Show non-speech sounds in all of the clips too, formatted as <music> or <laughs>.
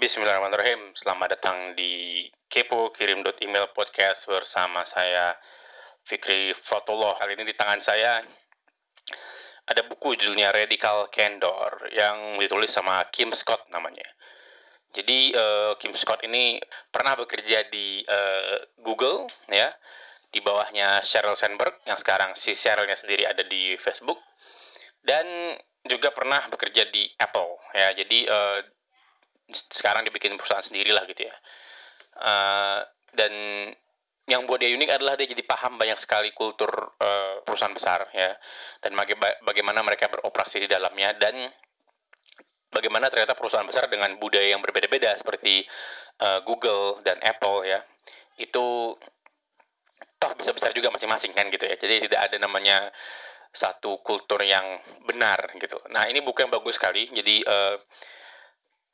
Bismillahirrahmanirrahim. Selamat datang di Kepo Kirim Email Podcast bersama saya Fikri Fatullah. Kali ini di tangan saya ada buku judulnya Radical Candor yang ditulis sama Kim Scott namanya. Jadi uh, Kim Scott ini pernah bekerja di uh, Google ya, di bawahnya Sheryl Sandberg yang sekarang si Sherylnya sendiri ada di Facebook dan juga pernah bekerja di Apple ya. Jadi uh, sekarang dibikin perusahaan sendiri lah gitu ya. Uh, dan yang buat dia unik adalah dia jadi paham banyak sekali kultur uh, perusahaan besar ya. Dan bagaimana mereka beroperasi di dalamnya dan bagaimana ternyata perusahaan besar dengan budaya yang berbeda-beda seperti uh, Google dan Apple ya itu toh bisa besar juga masing-masing kan gitu ya. Jadi tidak ada namanya satu kultur yang benar gitu. Nah ini buku yang bagus sekali. Jadi uh,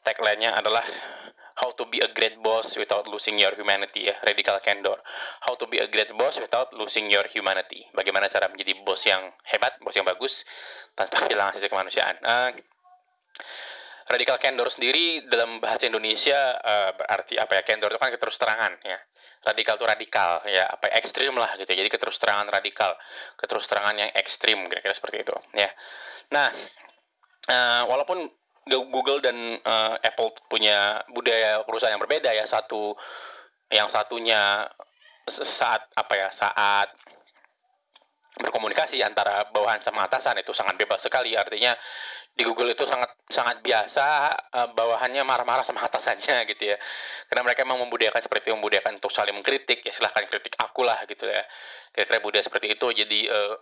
tagline-nya adalah How to be a great boss without losing your humanity ya, radical candor. How to be a great boss without losing your humanity. Bagaimana cara menjadi bos yang hebat, bos yang bagus tanpa kehilangan sisi kemanusiaan. Uh, radical candor sendiri dalam bahasa Indonesia uh, berarti apa ya? Candor itu kan keterus terangan ya. Radikal itu radikal ya, apa ekstrim lah gitu. Jadi keterus terangan radikal, keterus terangan yang ekstrim kira-kira seperti itu ya. Nah, uh, walaupun Google dan uh, Apple punya budaya perusahaan yang berbeda ya. Satu yang satunya saat apa ya saat berkomunikasi antara bawahan sama atasan itu sangat bebas sekali. Artinya di Google itu sangat sangat biasa uh, bawahannya marah-marah sama atasannya <laughs> gitu ya. Karena mereka memang membudayakan seperti itu membudayakan untuk saling mengkritik ya silahkan kritik aku lah gitu ya. Kira-kira budaya seperti itu. Jadi uh,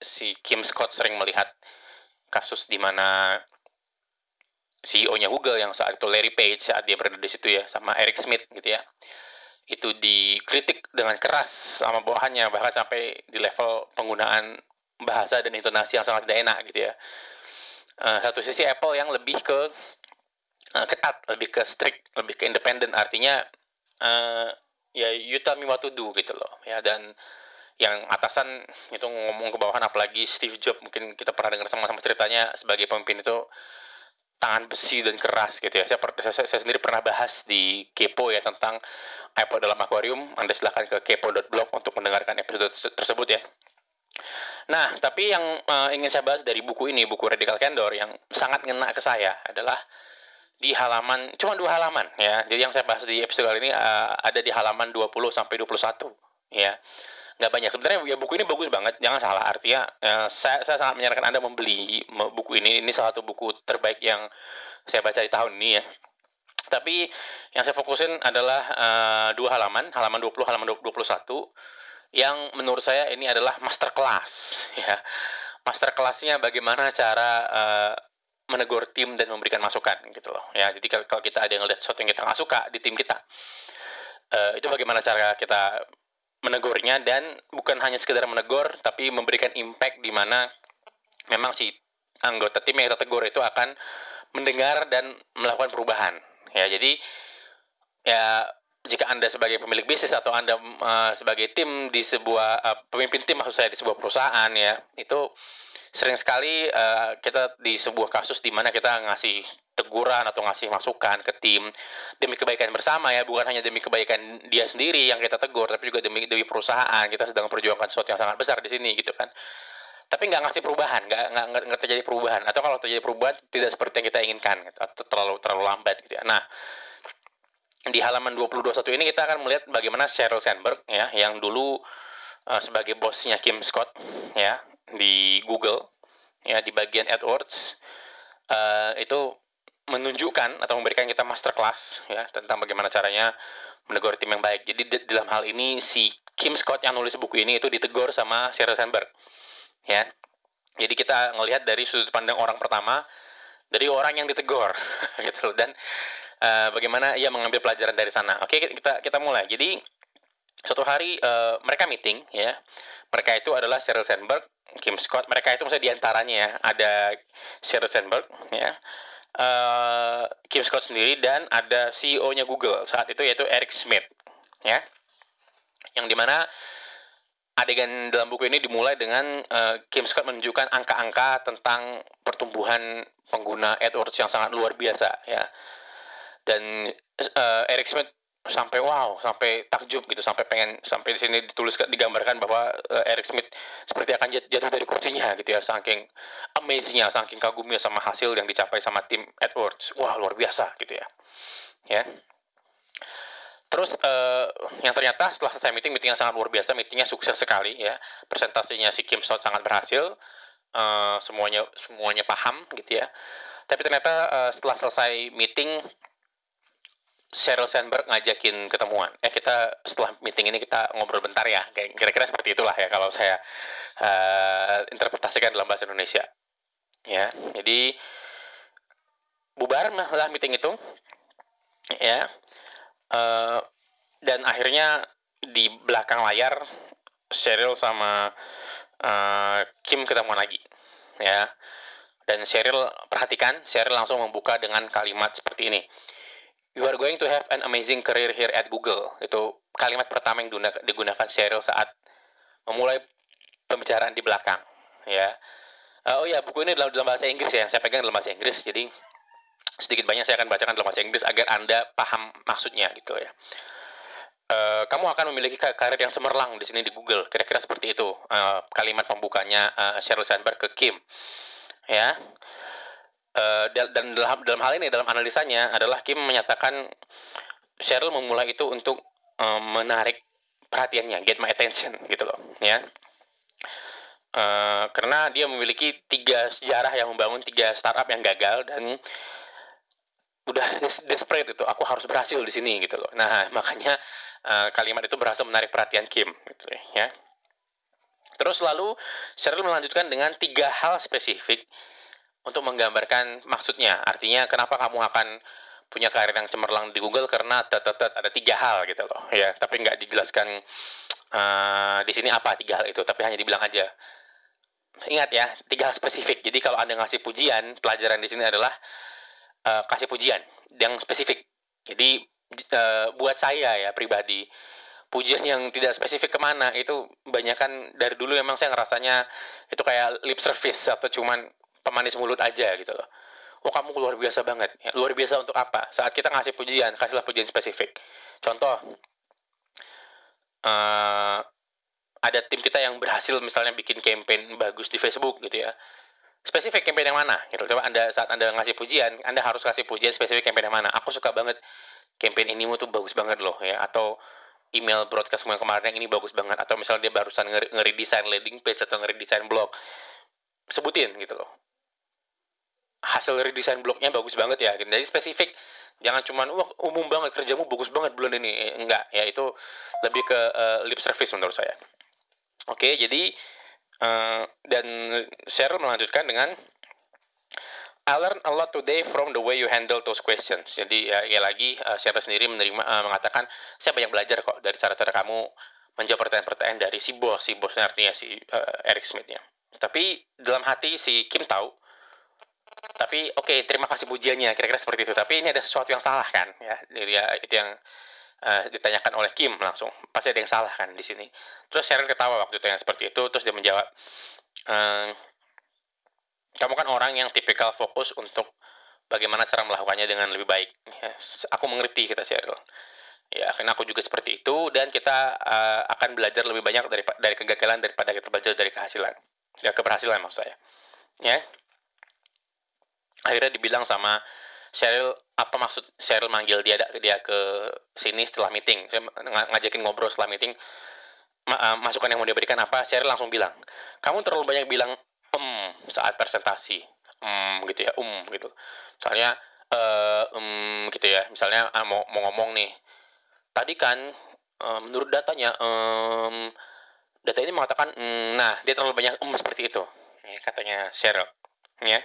si Kim Scott sering melihat kasus di mana CEO-nya Google yang saat itu Larry Page saat dia berada di situ ya sama Eric Smith gitu ya. Itu dikritik dengan keras sama bawahannya bahkan sampai di level penggunaan bahasa dan intonasi yang sangat tidak enak gitu ya. Uh, satu sisi Apple yang lebih ke uh, ketat lebih ke strict lebih ke independen artinya uh, ya you tell me what to do gitu loh ya. Dan yang atasan itu ngomong ke bawahan apalagi Steve Jobs mungkin kita pernah dengar sama-sama ceritanya sebagai pemimpin itu tangan besi dan keras gitu ya. Saya, saya, saya sendiri pernah bahas di Kepo ya tentang iPod dalam akuarium. Anda silahkan ke kepo.blog untuk mendengarkan episode tersebut ya. Nah, tapi yang uh, ingin saya bahas dari buku ini, buku Radical Candor yang sangat ngena ke saya adalah di halaman cuma dua halaman ya. Jadi yang saya bahas di episode kali ini uh, ada di halaman 20 sampai 21 ya nggak banyak. Sebenarnya ya buku ini bagus banget. Jangan salah. Artinya ya, saya saya sangat menyarankan anda membeli buku ini. Ini salah satu buku terbaik yang saya baca di tahun ini ya. Tapi yang saya fokusin adalah uh, dua halaman. Halaman 20 halaman 21 yang menurut saya ini adalah master class <laughs> ya. Master kelasnya bagaimana cara uh, menegur tim dan memberikan masukan gitu loh ya. Jadi kalau kita ada yang lihat sesuatu yang kita nggak suka di tim kita uh, itu bagaimana cara kita menegurnya dan bukan hanya sekedar menegur tapi memberikan impact di mana memang si anggota tim yang kita tegur itu akan mendengar dan melakukan perubahan. Ya jadi ya jika anda sebagai pemilik bisnis atau anda uh, sebagai tim di sebuah uh, pemimpin tim maksud saya di sebuah perusahaan ya itu sering sekali uh, kita di sebuah kasus di mana kita ngasih teguran atau ngasih masukan ke tim demi kebaikan bersama ya. Bukan hanya demi kebaikan dia sendiri yang kita tegur tapi juga demi demi perusahaan. Kita sedang memperjuangkan sesuatu yang sangat besar di sini gitu kan. Tapi nggak ngasih perubahan nggak nggak terjadi perubahan. Atau kalau terjadi perubahan tidak seperti yang kita inginkan gitu, atau terlalu terlalu lambat gitu ya. Nah di halaman 2021 ini kita akan melihat bagaimana Sheryl Sandberg ya yang dulu uh, sebagai bosnya Kim Scott ya di Google ya di bagian AdWords uh, itu menunjukkan atau memberikan kita masterclass ya tentang bagaimana caranya menegur tim yang baik. Jadi di, dalam hal ini si Kim Scott yang nulis buku ini itu ditegur sama Sheryl Sandberg. Ya. Jadi kita ngelihat dari sudut pandang orang pertama dari orang yang ditegur <laughs> gitu dan uh, bagaimana ia mengambil pelajaran dari sana. Oke, kita kita mulai. Jadi suatu hari uh, mereka meeting ya. Mereka itu adalah Sheryl Sandberg, Kim Scott. Mereka itu misalnya di antaranya ya ada Sheryl Sandberg ya uh, Kim Scott sendiri dan ada CEO-nya Google saat itu yaitu Eric Smith ya yang di mana adegan dalam buku ini dimulai dengan uh, Kim Scott menunjukkan angka-angka tentang pertumbuhan pengguna AdWords yang sangat luar biasa ya dan uh, Eric Smith sampai wow sampai takjub gitu sampai pengen sampai di sini ditulis digambarkan bahwa uh, Eric Smith seperti akan jatuh dari kursinya gitu ya saking amazingnya saking kagumnya sama hasil yang dicapai sama tim Edwards. Wah luar biasa gitu ya. Ya. Terus uh, yang ternyata setelah selesai meeting meeting yang sangat luar biasa meetingnya sukses sekali ya. Presentasinya si Kim Sot sangat berhasil uh, semuanya semuanya paham gitu ya. Tapi ternyata uh, setelah selesai meeting Sheryl Sandberg ngajakin ketemuan. Eh kita setelah meeting ini kita ngobrol bentar ya. Kira-kira seperti itulah ya kalau saya uh, interpretasikan dalam bahasa Indonesia. Ya, jadi bubar lah meeting itu. Ya. Uh, dan akhirnya di belakang layar Sheryl sama uh, Kim ketemuan lagi. Ya. Dan Sheryl perhatikan, Sheryl langsung membuka dengan kalimat seperti ini You are going to have an amazing career here at Google. Itu kalimat pertama yang digunakan Sheryl saat memulai pembicaraan di belakang. Ya. Uh, oh ya, buku ini dalam, dalam bahasa Inggris ya, yang saya pegang dalam bahasa Inggris. Jadi sedikit banyak saya akan bacakan dalam bahasa Inggris agar Anda paham maksudnya gitu ya. Uh, kamu akan memiliki karir yang cemerlang di sini di Google. Kira-kira seperti itu uh, kalimat pembukanya uh, Sheryl Sandberg ke Kim. Ya. Uh, dan dalam dalam hal ini dalam analisanya adalah Kim menyatakan Cheryl memulai itu untuk uh, menarik perhatiannya, get my attention gitu loh, ya. Uh, karena dia memiliki tiga sejarah yang membangun tiga startup yang gagal dan udah des desperate itu, aku harus berhasil di sini gitu loh. Nah <laughs> makanya uh, kalimat itu berhasil menarik perhatian Kim, gitu ya. Terus lalu Cheryl melanjutkan dengan tiga hal spesifik untuk menggambarkan maksudnya. Artinya kenapa kamu akan punya karir yang cemerlang di Google karena tetetet ada tiga hal gitu loh ya. Tapi nggak dijelaskan uh, di sini apa tiga hal itu tapi hanya dibilang aja. Ingat ya tiga hal spesifik. Jadi kalau anda ngasih pujian pelajaran di sini adalah uh, kasih pujian yang spesifik. Jadi uh, buat saya ya pribadi pujian yang tidak spesifik ke mana itu banyak kan dari dulu memang saya ngerasanya itu kayak lip service atau cuman pemanis mulut aja gitu loh. Oh kamu luar biasa banget. Ya, luar biasa untuk apa? Saat kita ngasih pujian, kasihlah pujian spesifik. Contoh, uh, ada tim kita yang berhasil misalnya bikin campaign bagus di Facebook gitu ya. Spesifik campaign yang mana? Gitu. Coba anda saat anda ngasih pujian, anda harus kasih pujian spesifik campaign yang mana. Aku suka banget campaign ini tuh bagus banget loh ya. Atau email broadcast yang kemarin yang ini bagus banget. Atau misalnya dia barusan ngeri desain landing page atau ngeri desain blog. Sebutin gitu loh hasil redesign blognya bagus banget ya. Jadi spesifik. Jangan cuman wah umum banget kerjamu bagus banget bulan ini. Eh, enggak. Ya itu lebih ke uh, lip service menurut saya. Oke jadi uh, dan Cheryl melanjutkan dengan I learn a lot today from the way you handle those questions. Jadi ya, ya lagi uh, Cheryl sendiri menerima uh, mengatakan saya banyak belajar kok dari cara-cara kamu menjawab pertanyaan-pertanyaan dari si bos, si bosnya artinya si uh, Eric Smith ya. Tapi dalam hati si Kim tahu tapi oke okay, terima kasih pujiannya kira-kira seperti itu. Tapi ini ada sesuatu yang salah kan ya? Jadi ya itu yang uh, ditanyakan oleh Kim langsung. Pasti ada yang salah kan di sini. Terus Cheryl ketawa waktu itu yang seperti itu terus dia menjawab ehm, kamu kan orang yang tipikal fokus untuk bagaimana cara melakukannya dengan lebih baik. Ya, aku mengerti kita Cheryl. Ya karena aku juga seperti itu dan kita uh, akan belajar lebih banyak dari dari kegagalan daripada kita belajar dari kehasilan ya keberhasilan maksud saya. Ya akhirnya dibilang sama Cheryl apa maksud Cheryl manggil dia dia ke sini setelah meeting? Saya ng ngajakin ngobrol setelah meeting. Ma uh, masukan yang mau dia berikan apa Cheryl langsung bilang kamu terlalu banyak bilang um saat presentasi um gitu ya um gitu. Soalnya uh, um gitu ya misalnya uh, mau mau ngomong nih tadi kan uh, menurut datanya um, data ini mengatakan um, nah dia terlalu banyak um seperti itu. Ya, katanya Cheryl ya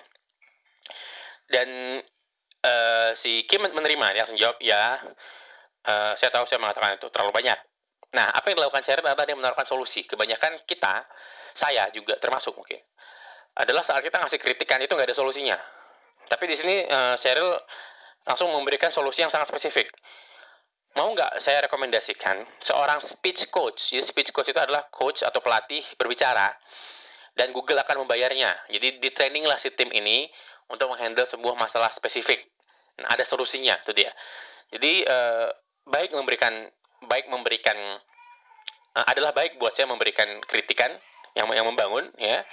dan uh, si Kim menerima dia langsung jawab ya uh, saya tahu saya mengatakan itu terlalu banyak. Nah apa yang dilakukan Cheryl adalah dia menawarkan solusi. Kebanyakan kita saya juga termasuk mungkin adalah saat kita ngasih kritikan itu nggak ada solusinya. Tapi di sini uh, Cheryl langsung memberikan solusi yang sangat spesifik. Mau nggak saya rekomendasikan seorang speech coach? Jadi speech coach itu adalah coach atau pelatih berbicara dan Google akan membayarnya. Jadi di training lah si tim ini untuk menghandle sebuah masalah spesifik. Nah, ada solusinya itu dia. Jadi uh, baik memberikan baik memberikan uh, adalah baik buat saya memberikan kritikan yang yang membangun ya.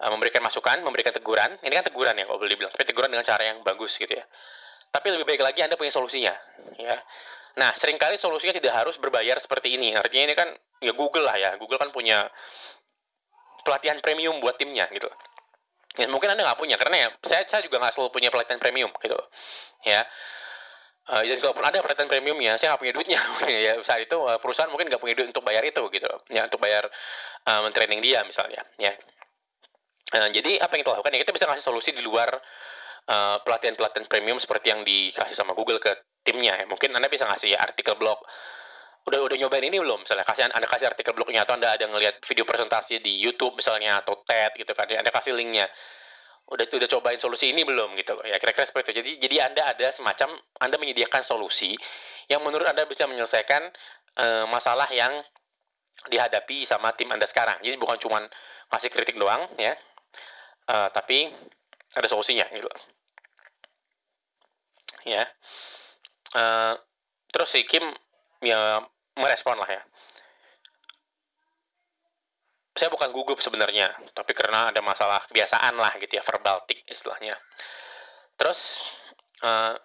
Uh, memberikan masukan memberikan teguran. Ini kan teguran ya kalau boleh dibilang. Tapi teguran dengan cara yang bagus gitu ya. Tapi lebih baik lagi anda punya solusinya ya. Nah sering kali solusinya tidak harus berbayar seperti ini. Artinya ini kan ya Google lah ya. Google kan punya pelatihan premium buat timnya gitu ya mungkin anda nggak punya karena ya saya saya juga nggak selalu punya pelatihan premium gitu ya Uh, dan kalaupun ada pelatihan premiumnya, saya nggak punya duitnya. <laughs> ya saat itu uh, perusahaan mungkin nggak punya duit untuk bayar itu gitu, ya untuk bayar uh, mentraining dia misalnya, ya. Uh, jadi apa yang kita lakukan ya kita bisa ngasih solusi di luar pelatihan pelatihan-pelatihan premium seperti yang dikasih sama Google ke timnya. Ya. Mungkin anda bisa ngasih ya, artikel blog. Udah udah nyobain ini belum? Misalnya kasih anda kasih artikel blognya atau anda ada ngelihat video presentasi di YouTube misalnya atau TED gitu kan, anda kasih linknya. Udah udah cobain solusi ini belum gitu? Ya kira-kira seperti itu. Jadi jadi anda ada semacam anda menyediakan solusi yang menurut anda bisa menyelesaikan uh, masalah yang dihadapi sama tim anda sekarang. Jadi bukan cuma ngasih kritik doang ya. Uh, tapi ada solusinya gitu. Ya. Uh, terus si Kim ya merespon lah ya saya bukan gugup sebenarnya, tapi karena ada masalah kebiasaan lah gitu ya, verbal tik istilahnya. Terus uh,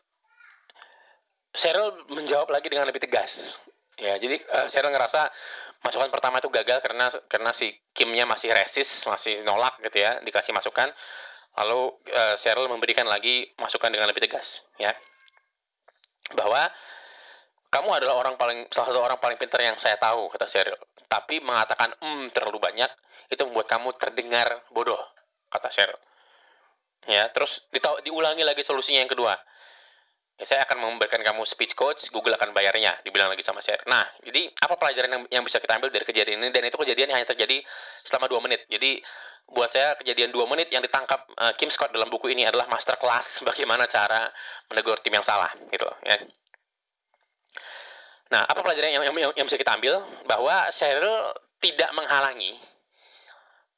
Cheryl menjawab lagi dengan lebih tegas. Ya, jadi uh, Cheryl ngerasa masukan pertama itu gagal karena karena si Kimnya masih resist, masih nolak gitu ya, dikasih masukan. Lalu uh, Cheryl memberikan lagi masukan dengan lebih tegas, ya. Bahwa kamu adalah orang paling salah satu orang paling pintar yang saya tahu kata Cheryl tapi mengatakan hmm terlalu banyak itu membuat kamu terdengar bodoh kata Cheryl ya terus diulangi lagi solusinya yang kedua. Ya, saya akan memberikan kamu speech coach Google akan bayarnya dibilang lagi sama Cheryl nah jadi apa pelajaran yang, yang bisa kita ambil dari kejadian ini? Dan itu kejadian yang hanya terjadi selama dua menit. Jadi buat saya kejadian dua menit yang ditangkap uh, Kim Scott dalam buku ini adalah master class <laughs> bagaimana cara menegur tim yang salah gitu ya Nah, apa pelajaran yang, yang, yang bisa kita ambil? Bahwa Cheryl tidak menghalangi,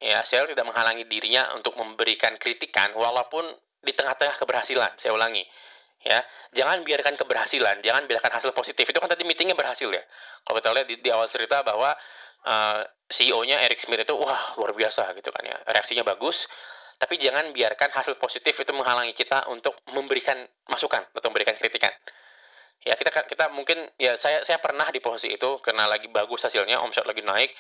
ya Cheryl tidak menghalangi dirinya untuk memberikan kritikan walaupun di tengah-tengah keberhasilan. Saya ulangi, ya jangan biarkan keberhasilan, jangan biarkan hasil positif. Itu kan tadi meetingnya berhasil ya. Kalau kita lihat di, di awal cerita bahwa uh, eh, CEO-nya Eric Smith itu wah luar biasa gitu kan ya, reaksinya bagus. Tapi jangan biarkan hasil positif itu menghalangi kita untuk memberikan masukan atau memberikan kritikan ya kita kita mungkin ya saya saya pernah di posisi itu karena lagi bagus hasilnya omset lagi naik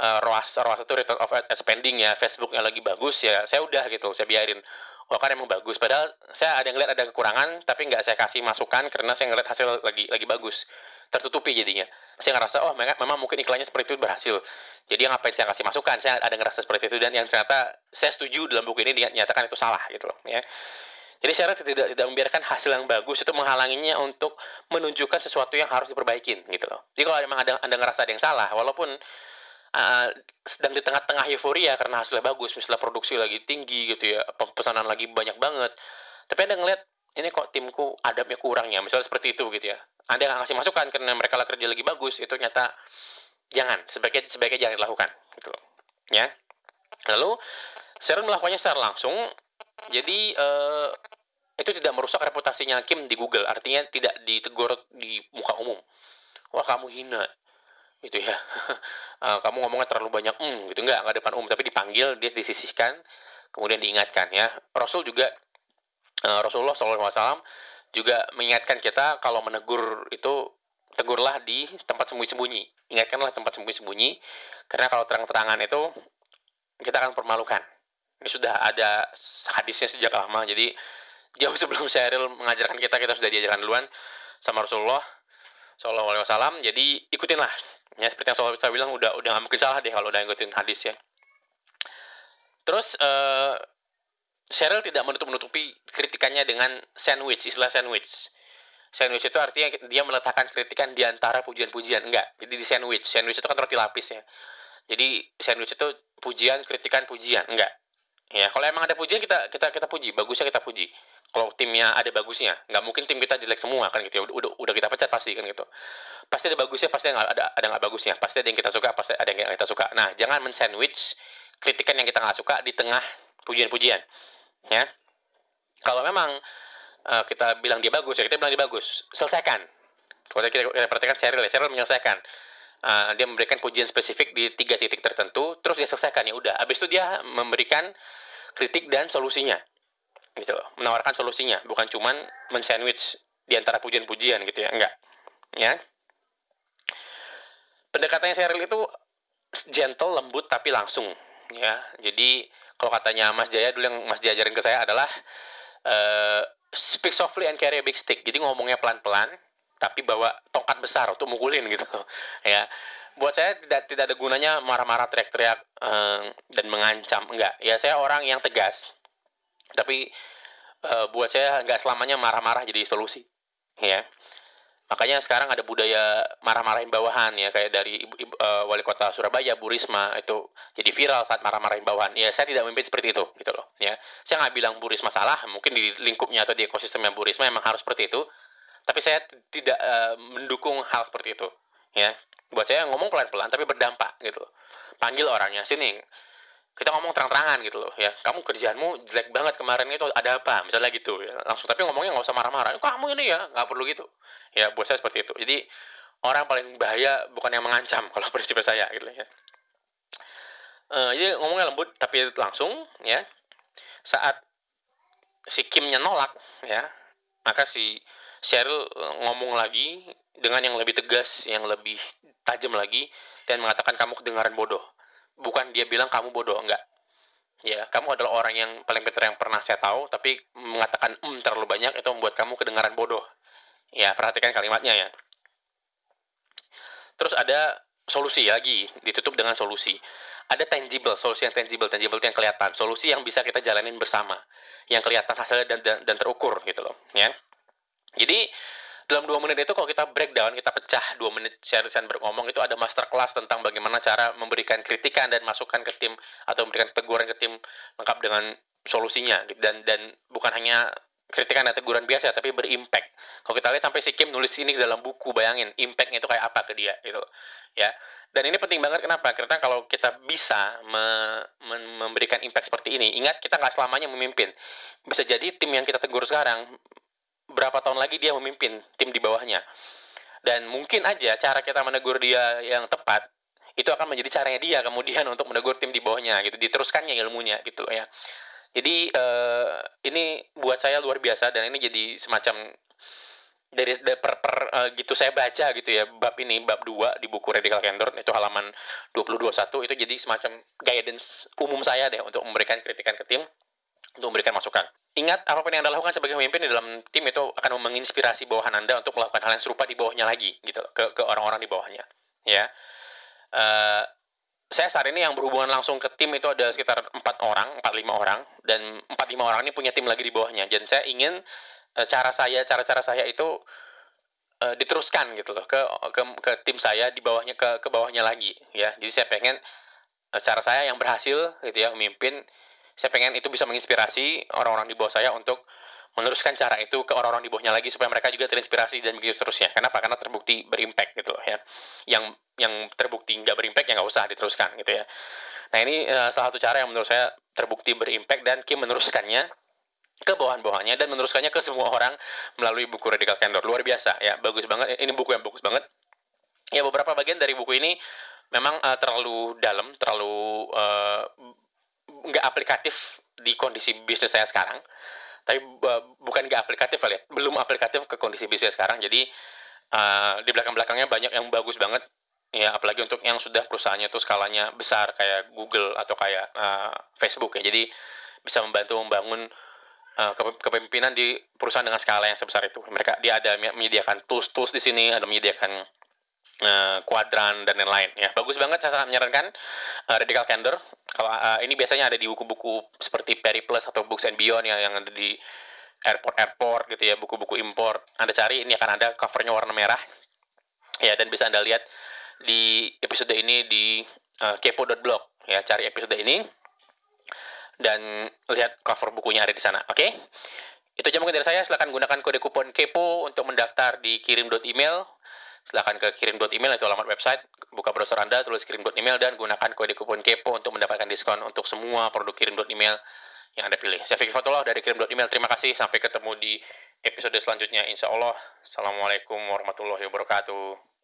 uh, ROAS ROAS itu return of spending ya Facebooknya lagi bagus ya saya udah gitu saya biarin. Oh kan emang bagus padahal saya ada ngeliat ada kekurangan tapi nggak saya kasih masukan karena saya ngeliat hasil lagi lagi bagus tertutupi jadinya. Saya ngerasa oh memang mungkin iklannya seperti itu berhasil. Jadi ngapain saya kasih masukan? Saya ada ngerasa seperti itu dan yang ternyata saya setuju dalam buku ini dinyatakan itu salah gitu loh ya jadi syarat tidak tidak membiarkan hasil yang bagus itu menghalanginya untuk menunjukkan sesuatu yang harus diperbaikin gitu loh. Jadi kalau memang ada anda ngerasa ada yang salah, walaupun uh, sedang di tengah-tengah euforia karena hasilnya bagus, misalnya produksi lagi tinggi gitu ya, pesanan lagi banyak banget, tapi anda ngeliat ini kok timku adabnya kurang ya, misalnya seperti itu gitu ya. Anda nggak ngasih masukan karena mereka lah kerja lagi bagus, itu nyata jangan sebaiknya sebaiknya jangan dilakukan gitu loh. Ya. Lalu Sharon melakukannya secara langsung jadi uh, itu tidak merusak reputasinya Kim di Google, artinya tidak ditegur di muka umum. Wah kamu hina, gitu ya. uh, <laughs> kamu ngomongnya terlalu banyak, mm, gitu nggak nggak depan umum, tapi dipanggil, dia disisihkan, kemudian diingatkan ya. Rasul juga uh, Rasulullah SAW juga mengingatkan kita kalau menegur itu tegurlah di tempat sembunyi-sembunyi. Ingatkanlah tempat sembunyi-sembunyi, karena kalau terang-terangan itu kita akan permalukan ini sudah ada hadisnya sejak lama. Jadi jauh <laughs> sebelum Sheryl mengajarkan kita kita sudah diajarkan duluan sama Rasulullah Shallallahu Alaihi Wasallam. Jadi ikutinlah ya seperti yang saya bilang udah udah nggak mungkin salah deh kalau udah ikutin hadis ya. Terus uh, Sheryl tidak menutup nutupi kritikannya dengan sandwich istilah sandwich. Sandwich itu artinya dia meletakkan kritikan di antara pujian-pujian. Enggak jadi di sandwich. Sandwich itu kan roti lapis ya. Jadi sandwich itu pujian kritikan pujian. Enggak Ya, kalau emang ada pujian kita kita kita puji, bagusnya kita puji. Kalau timnya ada bagusnya, nggak mungkin tim kita jelek semua kan gitu ya. Udah udah kita pecat pasti kan gitu. Pasti ada bagusnya, pasti ada ada ada nggak bagusnya. Pasti ada yang kita suka, pasti ada yang kita suka. Nah, jangan men-sandwich kritikan yang kita nggak suka di tengah pujian-pujian. Ya. Kalau memang uh, kita bilang dia bagus ya kita bilang dia bagus selesaikan kalau kita, kita perhatikan serial ya serial menyelesaikan uh, dia memberikan pujian spesifik di tiga titik tertentu terus dia selesaikan ya udah. Habis itu dia memberikan kritik dan solusinya gitu menawarkan solusinya bukan cuman mensandwich di antara pujian-pujian gitu ya. Enggak ya. Pendekatannya serial itu gentle lembut tapi langsung ya. Jadi kalau katanya Mas Jaya dulu yang Mas Jaya ajarin ke saya adalah uh, speak softly and carry a big stick. Jadi ngomongnya pelan-pelan tapi bawa tongkat besar untuk mukulin gitu. <laughs> Ya buat saya tidak tidak ada gunanya marah-marah teriak-teriak um, dan mengancam enggak. Ya saya orang yang tegas tapi uh, buat saya nggak selamanya marah-marah jadi solusi ya. Makanya sekarang ada budaya marah-marahin bawahan ya kayak dari uh, wali kota Surabaya Bu Risma itu jadi viral saat marah-marahin bawahan. Ya saya tidak memimpin seperti itu gitu loh ya. Saya nggak bilang Bu Risma salah mungkin di lingkupnya atau di ekosistemnya Bu Risma memang harus seperti itu tapi saya tidak uh, mendukung hal seperti itu ya. Buat saya ngomong pelan-pelan tapi berdampak gitu. Panggil orangnya sini kita ngomong terang-terangan gitu loh ya. Kamu kerjaanmu jelek banget kemarin itu ada apa? Misalnya gitu ya. Langsung tapi ngomongnya nggak usah marah-marah. Kamu ini ya? Nggak perlu gitu. Ya buat saya seperti itu. Jadi orang paling bahaya bukan yang mengancam <laughs> kalau prinsip saya gitu ya. Uh, jadi ngomongnya lembut tapi langsung ya. Saat si Kimnya nolak ya maka si Cheryl eh, ngomong lagi dengan yang lebih tegas, yang lebih tajam lagi, dan mengatakan kamu kedengaran bodoh. Bukan dia bilang kamu bodoh, enggak. Ya, kamu adalah orang yang paling pintar yang pernah saya tahu, tapi mengatakan um terlalu banyak itu membuat kamu kedengaran bodoh. Ya, perhatikan kalimatnya ya. Terus ada solusi lagi, ditutup dengan solusi. Ada tangible, solusi yang tangible, tangible yang kelihatan, solusi yang bisa kita jalanin bersama, yang kelihatan hasilnya dan, dan, dan terukur gitu loh, ya. Jadi dalam dua menit itu kalau kita breakdown, kita pecah dua menit share Sandberg ngomong itu ada master class tentang bagaimana cara memberikan kritikan dan masukan ke tim atau memberikan teguran ke tim lengkap dengan solusinya dan dan bukan hanya kritikan dan teguran biasa tapi berimpact. Kalau kita lihat sampai si Kim nulis ini dalam buku, bayangin impactnya itu kayak apa ke dia gitu. Ya. Dan ini penting banget kenapa? Karena kalau kita bisa me, me, memberikan impact seperti ini, ingat kita nggak selamanya memimpin. Bisa jadi tim yang kita tegur sekarang berapa tahun lagi dia memimpin tim di bawahnya. Dan mungkin aja cara kita menegur dia yang tepat itu akan menjadi caranya dia kemudian <laughs> untuk menegur tim di bawahnya gitu, diteruskannya ilmunya gitu ya. Jadi uh, ini buat saya luar biasa dan ini jadi semacam dari per, per uh, gitu saya baca gitu ya bab ini bab 2 di buku Radical Candor itu halaman 2021 itu jadi semacam guidance umum saya deh untuk memberikan kritikan ke tim untuk memberikan masukan. Ingat apa pun yang Anda lakukan sebagai pemimpin di dalam tim itu akan menginspirasi bawahan Anda untuk melakukan hal yang serupa di bawahnya lagi gitu ke ke orang-orang di bawahnya ya. Uh, saya saat ini yang berhubungan langsung ke tim itu ada sekitar empat orang empat lima orang dan empat lima orang ini punya tim lagi di bawahnya. Dan saya ingin uh, cara saya cara-cara saya itu uh, diteruskan gitu loh ke, ke ke tim saya di bawahnya ke ke bawahnya lagi ya. Jadi saya pengen uh, cara saya yang berhasil gitu ya memimpin saya pengen itu bisa menginspirasi orang-orang di bawah saya untuk meneruskan cara itu ke orang-orang di bawahnya lagi supaya mereka juga terinspirasi dan begitu seterusnya. Kenapa? Karena terbukti berimpact gitu loh ya. Yang yang terbukti nggak berimpact ya nggak usah diteruskan gitu ya. Nah ini uh, salah satu cara yang menurut saya terbukti berimpact dan Kim meneruskannya ke bawahan-bawahannya dan meneruskannya ke semua orang melalui buku Radical Candor. Luar biasa ya, bagus banget. Ini buku yang bagus banget. Ya beberapa bagian dari buku ini memang uh, terlalu dalam, terlalu uh, nggak aplikatif di kondisi bisnis saya sekarang. Tapi uh, bukan nggak aplikatif ya belum aplikatif ke kondisi bisnis sekarang. Jadi uh, di belakang belakangnya banyak yang bagus banget. Ya apalagi untuk yang sudah perusahaannya itu skalanya besar kayak Google atau kayak uh, Facebook ya. Jadi bisa membantu membangun uh, kepemimpinan di perusahaan dengan skala yang sebesar itu. Mereka dia ada menyediakan tools tools di sini ada menyediakan uh, kuadran dan lain-lain ya bagus banget saya sangat menyarankan uh, Radical Candor. Kalau uh, ini biasanya ada di buku-buku seperti Perry Plus atau Books and Beyond yang yang ada di airport-airport gitu ya buku-buku import. Anda cari ini akan ada covernya warna merah. Ya dan bisa anda lihat di episode ini di uh, kepo.blog ya cari episode ini dan lihat cover bukunya ada di sana oke? Okay? itu aja mungkin dari saya. Silahkan gunakan kode kupon kepo untuk mendaftar di kirim.email silahkan ke kirim email itu alamat website buka browser anda tulis kirim email dan gunakan kode kupon kepo untuk mendapatkan diskon untuk semua produk kirim email yang Anda pilih. Saya Fikri Fatullah dari kirim.email. Terima kasih. Sampai ketemu di episode selanjutnya. Insya Allah. Assalamualaikum warahmatullahi wabarakatuh.